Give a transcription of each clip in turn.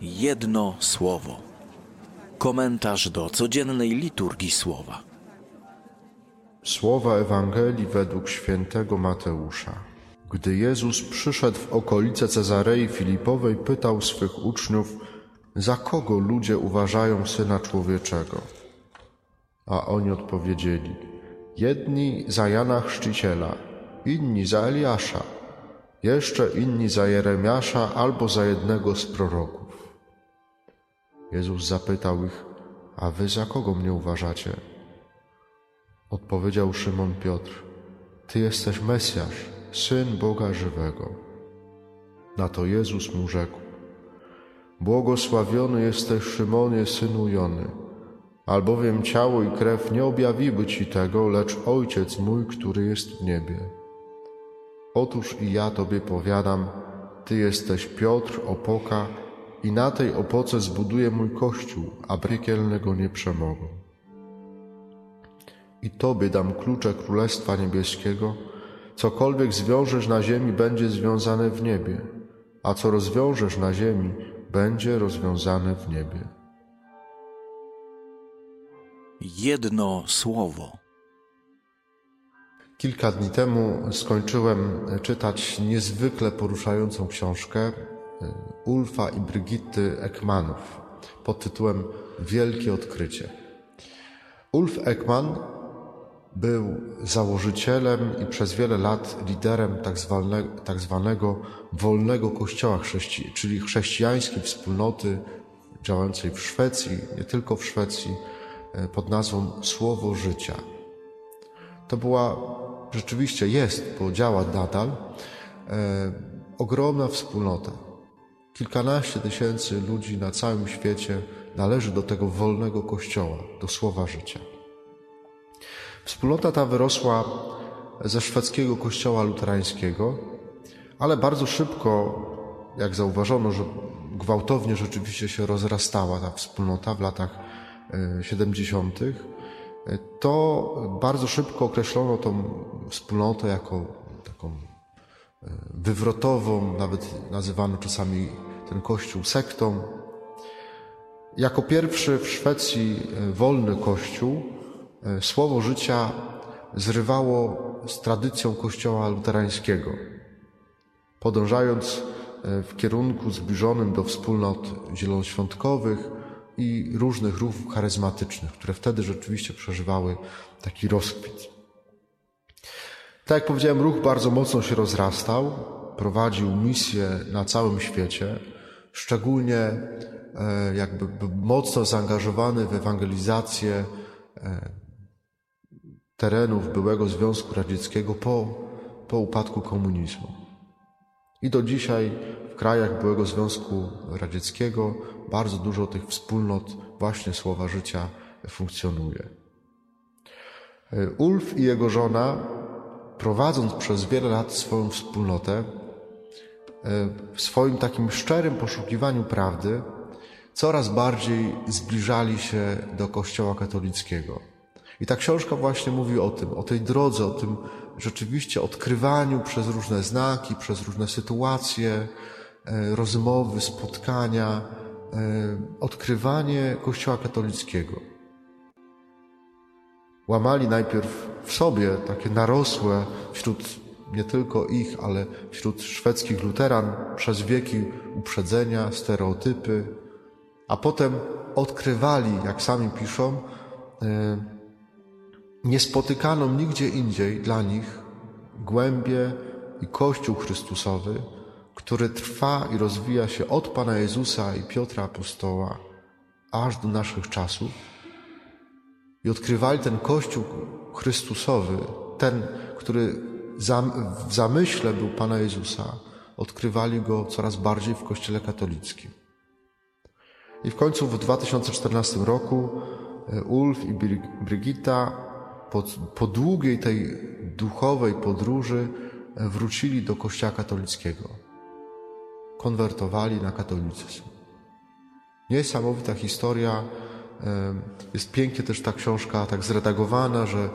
Jedno słowo. Komentarz do codziennej liturgii słowa. Słowa Ewangelii według świętego Mateusza. Gdy Jezus przyszedł w okolice Cezarei Filipowej, pytał swych uczniów, za kogo ludzie uważają Syna Człowieczego? A oni odpowiedzieli, jedni za Jana Chrzciciela, inni za Eliasza, jeszcze inni za Jeremiasza albo za jednego z proroków. Jezus zapytał ich, a wy za kogo mnie uważacie? Odpowiedział Szymon Piotr, Ty jesteś Mesjasz, Syn Boga żywego. Na to Jezus mu rzekł, Błogosławiony jesteś Szymonie, synu Jony, albowiem ciało i krew nie objawiły Ci tego, lecz Ojciec mój, który jest w niebie. Otóż i ja Tobie powiadam, Ty jesteś Piotr, opoka, i na tej opoce zbuduję mój kościół, a piekielne go nie przemogą. I Tobie dam klucze Królestwa Niebieskiego, cokolwiek zwiążesz na ziemi, będzie związane w niebie, a co rozwiążesz na ziemi, będzie rozwiązane w niebie. Jedno słowo. Kilka dni temu skończyłem czytać niezwykle poruszającą książkę Ulfa i Brygitty Ekmanów pod tytułem Wielkie Odkrycie. Ulf Ekman był założycielem i przez wiele lat liderem tak tak zwanego wolnego kościoła chrześci czyli chrześcijańskiej wspólnoty działającej w Szwecji, nie tylko w Szwecji, e, pod nazwą Słowo Życia. To była rzeczywiście jest, bo działa nadal, e, ogromna wspólnota. Kilkanaście tysięcy ludzi na całym świecie należy do tego wolnego kościoła, do słowa życia. Wspólnota ta wyrosła ze szwedzkiego kościoła luterańskiego, ale bardzo szybko, jak zauważono, że gwałtownie rzeczywiście się rozrastała ta wspólnota w latach 70., e, to bardzo szybko określono tą wspólnotę jako taką e, wywrotową, nawet nazywano czasami ten kościół sektą. Jako pierwszy w Szwecji e, wolny kościół E, słowo życia zrywało z tradycją Kościoła luterańskiego, podążając e, w kierunku zbliżonym do wspólnot zielonoświątkowych i różnych ruchów charyzmatycznych, które wtedy rzeczywiście przeżywały taki rozkwit. Tak jak powiedziałem, ruch bardzo mocno się rozrastał, prowadził misje na całym świecie, szczególnie e, jakby mocno zaangażowany w ewangelizację terenów byłego Związku Radzieckiego po, po upadku komunizmu. I do dzisiaj w krajach byłego Związku Radzieckiego bardzo dużo tych wspólnot właśnie Słowa Życia funkcjonuje. Ulf i jego żona, prowadząc przez wiele lat swoją wspólnotę, w swoim takim szczerym poszukiwaniu prawdy, coraz bardziej zbliżali się do Kościoła katolickiego. I ta książka właśnie mówi o tym, o tej drodze, o tym rzeczywiście odkrywaniu przez różne znaki, przez różne sytuacje, e, rozmowy, spotkania, e, odkrywanie Kościoła katolickiego. Łamali najpierw w sobie takie narosłe wśród nie tylko ich, ale wśród szwedzkich luteran przez wieki uprzedzenia, stereotypy, a potem odkrywali, jak sami piszą, e, niespotykaną nigdzie indziej dla nich głębie i Kościół Chrystusowy, który trwa i rozwija się od Pana Jezusa i Piotra Apostoła aż do naszych czasów. I odkrywali ten Kościół Chrystusowy, ten, który w zamyśle był Pana Jezusa, odkrywali go coraz bardziej w Kościele katolickim. I w końcu w 2014 roku e, Ulf i Brigitta po, po długiej tej duchowej podróży e, wrócili do Kościoła katolickiego. Konwertowali na katolicyzm. Niesamowita historia. E, jest pięknie też ta książka tak zredagowana, że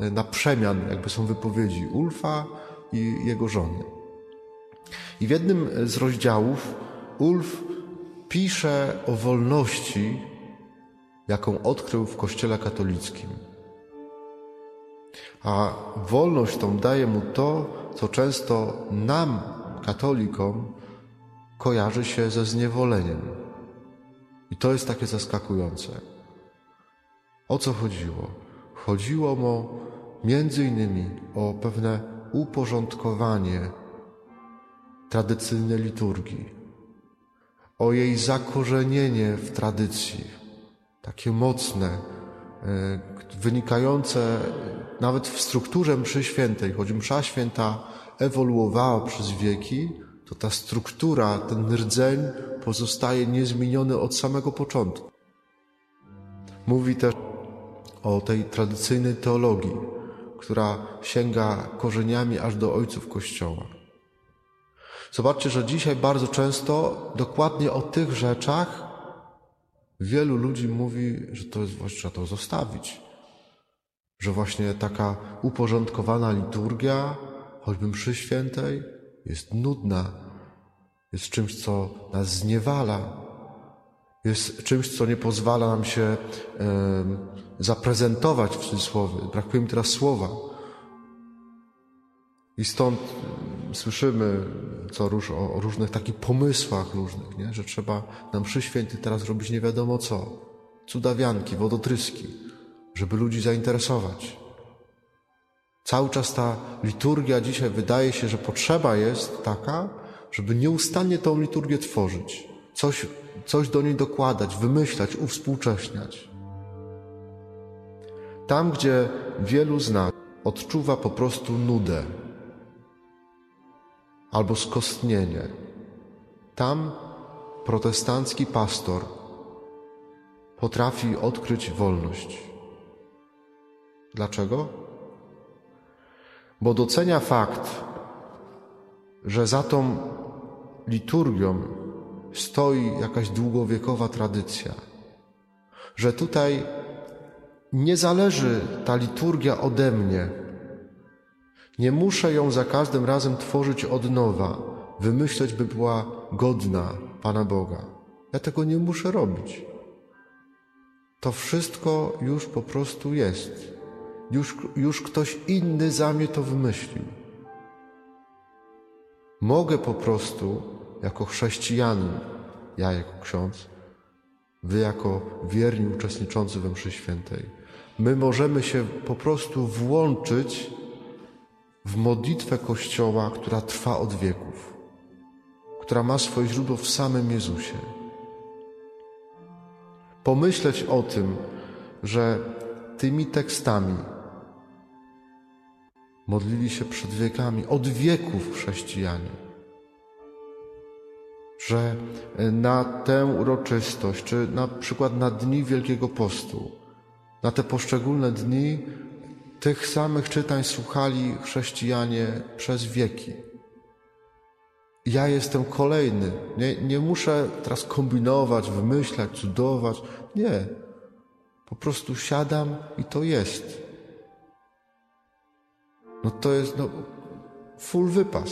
na przemian jakby są wypowiedzi Ulfa i jego żony. I w jednym z rozdziałów Ulf pisze o wolności, jaką odkrył w Kościele katolickim. A wolność tą daje mu to, co często nam, katolikom, kojarzy się ze zniewoleniem. I to jest takie zaskakujące. O co chodziło? Chodziło mu między innymi o pewne uporządkowanie tradycyjnej liturgii, o jej zakorzenienie w tradycji, takie mocne, e, wynikające nawet w strukturze mszy świętej, choć msza święta ewoluowała przez wieki, to ta struktura, ten rdzeń pozostaje niezmieniony od samego początku. Mówi też o tej tradycyjnej teologii, która sięga korzeniami aż do ojców Kościoła. Zobaczcie, że dzisiaj bardzo często dokładnie o tych rzeczach wielu ludzi mówi, że to jest właśnie trzeba to zostawić. Że właśnie taka uporządkowana liturgia, choćby mszy świętej, jest nudna, jest czymś, co nas zniewala, jest czymś, co nie pozwala nam się zaprezentować w cudzysłowie. Brakuje mi teraz słowa. I stąd słyszymy co róż, o, o różnych takich pomysłach różnych, nie? że trzeba nam mszy święty teraz robić nie wiadomo co. Cudawianki, wodotryski, żeby ludzi zainteresować. Cały czas ta liturgia dzisiaj wydaje się, że potrzeba jest taka, żeby nieustannie tą liturgię tworzyć, coś, coś do niej dokładać, wymyślać, uwspółcześniać. Tam, gdzie wielu z nas odczuwa po prostu nudę albo skostnienie, tam protestancki pastor potrafi odkryć wolność. Dlaczego? Bo docenia fakt, że za tą liturgią stoi jakaś długowiekowa tradycja, że tutaj nie zależy ta liturgia ode mnie. Nie muszę ją za każdym razem tworzyć od nowa, wymyśleć, by była godna Pana Boga. Ja tego nie muszę robić. To wszystko już po prostu jest. Już, już ktoś inny za mnie to wymyślił. Mogę po prostu, jako chrześcijanin, ja jako ksiądz, wy jako wierni uczestniczący we mszy świętej, my możemy się po prostu włączyć w modlitwę Kościoła, która trwa od wieków, która ma swoje źródło w samym Jezusie. Pomyśleć o tym, że tymi tekstami modlili się przed wiekami, od wieków chrześcijanie. Że na tę uroczystość, czy na przykład na dni Wielkiego Postu, na te poszczególne dni, tych samych czytań słuchali chrześcijanie przez wieki. Ja jestem kolejny. Nie, nie muszę teraz kombinować, wymyślać, cudować. Nie. Po prostu siadam i to jest no to jest no, full wypas.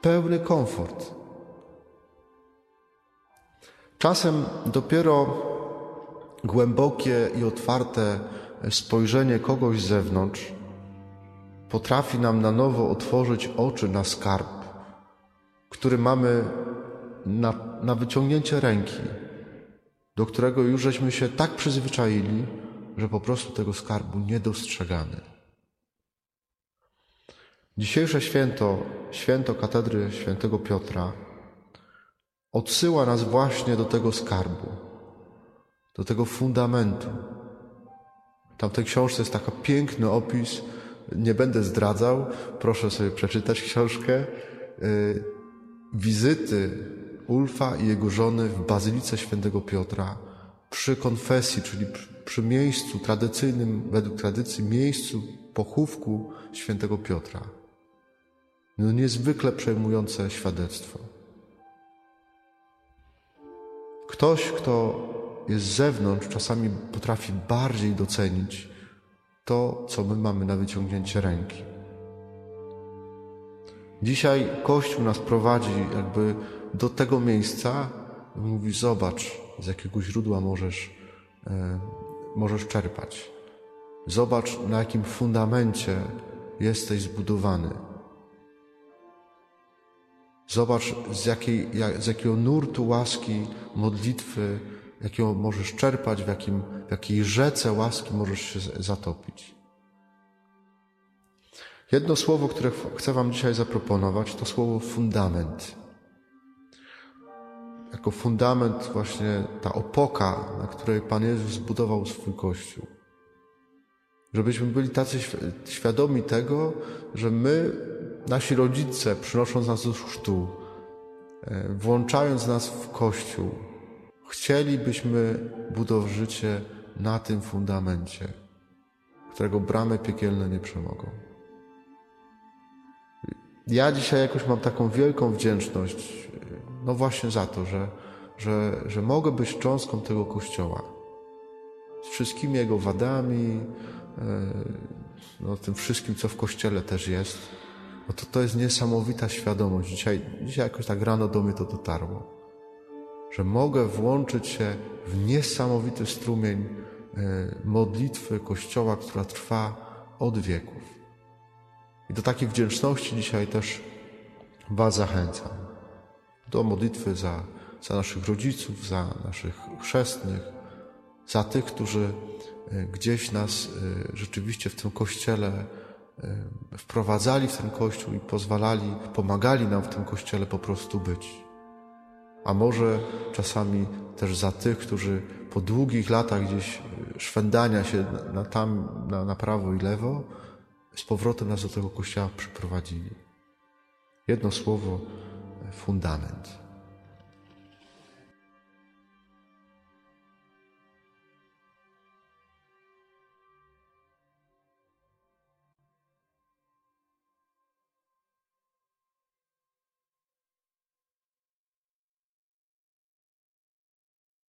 Pełny komfort. Czasem dopiero głębokie i otwarte spojrzenie kogoś z zewnątrz potrafi nam na nowo otworzyć oczy na skarb, który mamy na, na wyciągnięcie ręki, do którego już żeśmy się tak przyzwyczaili, że po prostu tego skarbu nie dostrzegamy. Dzisiejsze święto, święto katedry świętego Piotra, odsyła nas właśnie do tego skarbu, do tego fundamentu. Tam w tej książce jest taki piękny opis, nie będę zdradzał, proszę sobie przeczytać książkę, y, wizyty Ulfa i jego żony w Bazylice Świętego Piotra przy konfesji, czyli przy miejscu tradycyjnym, według tradycji, miejscu pochówku Świętego Piotra. No niezwykle przejmujące świadectwo. Ktoś, kto jest z zewnątrz, czasami potrafi bardziej docenić to, co my mamy na wyciągnięcie ręki. Dzisiaj Kościół nas prowadzi jakby do tego miejsca, i mówi: Zobacz, z jakiego źródła możesz, e, możesz czerpać. Zobacz, na jakim fundamencie jesteś zbudowany. Zobacz, z, jakiej, z jakiego nurtu łaski, modlitwy, jakiego możesz czerpać, w, jakim, w jakiej rzece łaski możesz się zatopić. Jedno słowo, które chcę Wam dzisiaj zaproponować, to słowo fundament. Jako fundament właśnie ta opoka, na której Pan Jezus zbudował swój Kościół. Żebyśmy byli tacy świadomi tego, że my, nasi rodzice, przynosząc nas do chrztu, e, włączając nas w Kościół, chcielibyśmy budować życie na tym fundamencie, którego bramy piekielne nie przemogą. Ja dzisiaj jakoś mam taką wielką wdzięczność, no właśnie za to, że, że, że mogę być cząstką tego Kościoła. Z wszystkimi jego wadami, e, no, tym wszystkim, co w Kościele też jest. To, to jest niesamowita świadomość. Dzisiaj, dzisiaj jakoś tak rano do mnie to dotarło. Że mogę włączyć się w niesamowity strumień e, modlitwy Kościoła, która trwa od wieków. I do takiej wdzięczności dzisiaj też Was zachęcam. Do modlitwy za, za naszych rodziców, za naszych chrzestnych, za tych, którzy e, gdzieś nas e, rzeczywiście w tym kościele wprowadzali w ten kościół i pozwalali, pomagali nam w tym kościele po prostu być. A może czasami też za tych, którzy po długich latach gdzieś szwendania się na, tam, na, na prawo i lewo, z powrotem nas do tego kościoła przyprowadzili. Jedno słowo fundament.